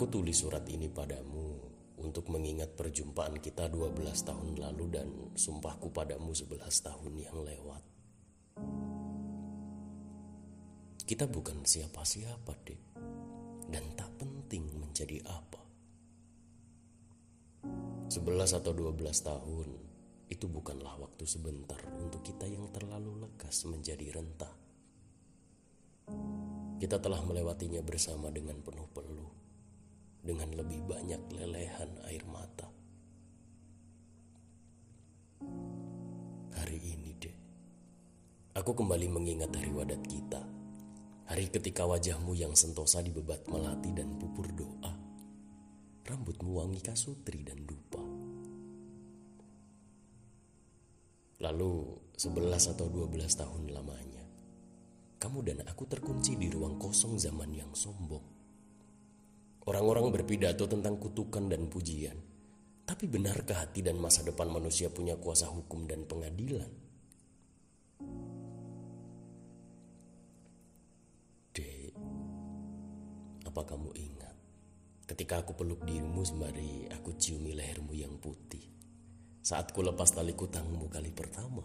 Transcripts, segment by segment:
Aku tulis surat ini padamu untuk mengingat perjumpaan kita 12 tahun lalu dan sumpahku padamu 11 tahun yang lewat. Kita bukan siapa-siapa, Dek. Dan tak penting menjadi apa. 11 atau 12 tahun itu bukanlah waktu sebentar untuk kita yang terlalu lekas menjadi rentah. Kita telah melewatinya bersama dengan penuh peluh, dengan lebih banyak lelehan air mata. Hari ini, deh, aku kembali mengingat hari wadat kita. Hari ketika wajahmu yang sentosa dibebat melati dan pupur doa. Rambutmu wangi kasutri dan dupa. Lalu 11 atau 12 tahun lamanya, kamu dan aku terkunci di ruang kosong zaman yang sombong. Orang-orang berpidato tentang kutukan dan pujian. Tapi benarkah hati dan masa depan manusia punya kuasa hukum dan pengadilan? Dek, apa kamu ingat ketika aku peluk dirimu sembari aku ciumi lehermu yang putih? Saat ku lepas tali kutangmu kali pertama,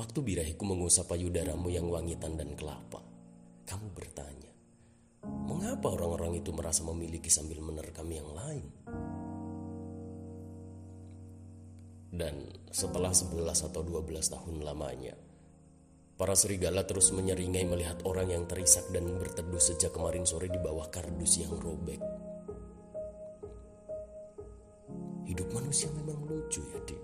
waktu birahiku mengusap payudaramu yang wangitan dan kelapa, kamu bertanya, mengapa orang-orang itu merasa memiliki sambil menerkam yang lain? Dan setelah 11 atau 12 tahun lamanya, Para serigala terus menyeringai melihat orang yang terisak dan berteduh sejak kemarin sore di bawah kardus yang robek. Hidup manusia memang lucu ya, Dik.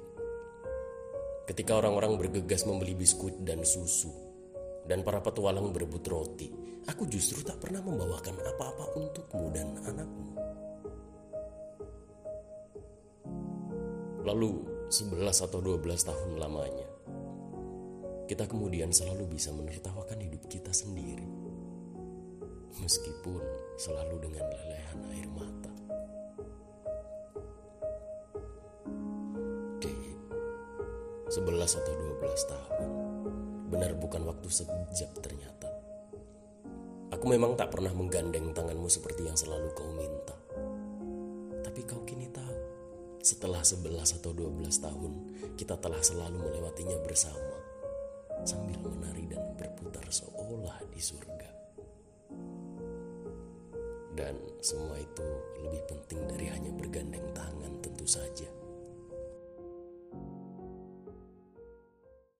Ketika orang-orang bergegas membeli biskuit dan susu, dan para petualang berebut roti, aku justru tak pernah membawakan apa-apa untukmu dan anakmu. Lalu 11 atau 12 tahun lamanya, kita kemudian selalu bisa menertawakan hidup kita sendiri. Meskipun selalu dengan lelehan air mata. Dek, 11 atau 12 tahun. Benar bukan waktu sejak ternyata. Aku memang tak pernah menggandeng tanganmu seperti yang selalu kau minta. Tapi kau kini tahu, setelah 11 atau 12 tahun, kita telah selalu melewatinya bersama sambil menari dan berputar seolah di surga. Dan semua itu lebih penting dari hanya bergandeng tangan.